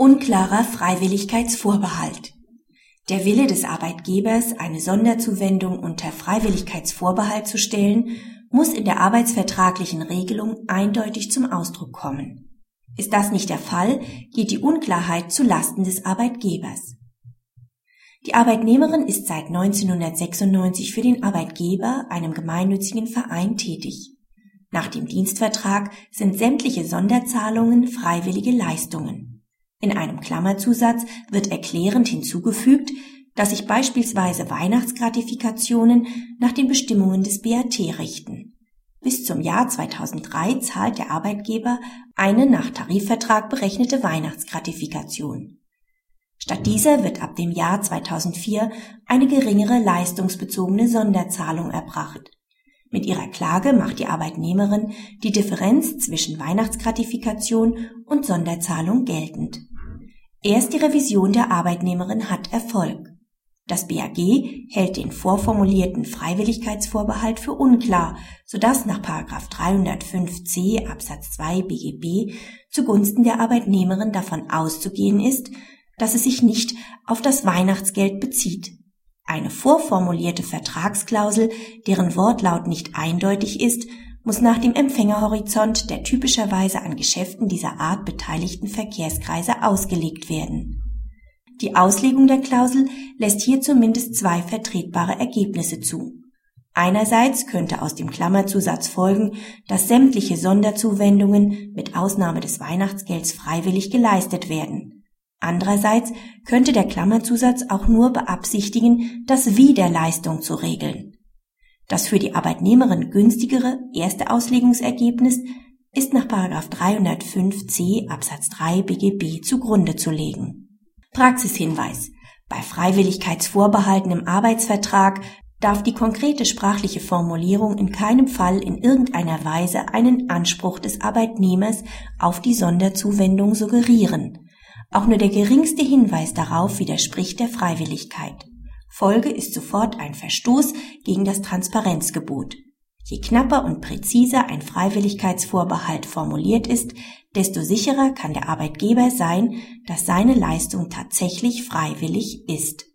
Unklarer Freiwilligkeitsvorbehalt. Der Wille des Arbeitgebers, eine Sonderzuwendung unter Freiwilligkeitsvorbehalt zu stellen, muss in der arbeitsvertraglichen Regelung eindeutig zum Ausdruck kommen. Ist das nicht der Fall, geht die Unklarheit zu Lasten des Arbeitgebers. Die Arbeitnehmerin ist seit 1996 für den Arbeitgeber, einem gemeinnützigen Verein, tätig. Nach dem Dienstvertrag sind sämtliche Sonderzahlungen freiwillige Leistungen. In einem Klammerzusatz wird erklärend hinzugefügt, dass sich beispielsweise Weihnachtsgratifikationen nach den Bestimmungen des BAT richten. Bis zum Jahr 2003 zahlt der Arbeitgeber eine nach Tarifvertrag berechnete Weihnachtsgratifikation. Statt dieser wird ab dem Jahr 2004 eine geringere leistungsbezogene Sonderzahlung erbracht. Mit ihrer Klage macht die Arbeitnehmerin die Differenz zwischen Weihnachtsgratifikation und Sonderzahlung geltend. Erst die Revision der Arbeitnehmerin hat Erfolg. Das BAG hält den vorformulierten Freiwilligkeitsvorbehalt für unklar, sodass nach 305c Absatz 2 BGB zugunsten der Arbeitnehmerin davon auszugehen ist, dass es sich nicht auf das Weihnachtsgeld bezieht. Eine vorformulierte Vertragsklausel, deren Wortlaut nicht eindeutig ist, muss nach dem Empfängerhorizont der typischerweise an Geschäften dieser Art beteiligten Verkehrskreise ausgelegt werden. Die Auslegung der Klausel lässt hier zumindest zwei vertretbare Ergebnisse zu. Einerseits könnte aus dem Klammerzusatz folgen, dass sämtliche Sonderzuwendungen mit Ausnahme des Weihnachtsgelds freiwillig geleistet werden. Andererseits könnte der Klammerzusatz auch nur beabsichtigen, das Wie der Leistung zu regeln. Das für die Arbeitnehmerin günstigere erste Auslegungsergebnis ist nach 305c Absatz 3 BGB zugrunde zu legen. Praxishinweis. Bei Freiwilligkeitsvorbehalten im Arbeitsvertrag darf die konkrete sprachliche Formulierung in keinem Fall in irgendeiner Weise einen Anspruch des Arbeitnehmers auf die Sonderzuwendung suggerieren. Auch nur der geringste Hinweis darauf widerspricht der Freiwilligkeit. Folge ist sofort ein Verstoß gegen das Transparenzgebot. Je knapper und präziser ein Freiwilligkeitsvorbehalt formuliert ist, desto sicherer kann der Arbeitgeber sein, dass seine Leistung tatsächlich freiwillig ist.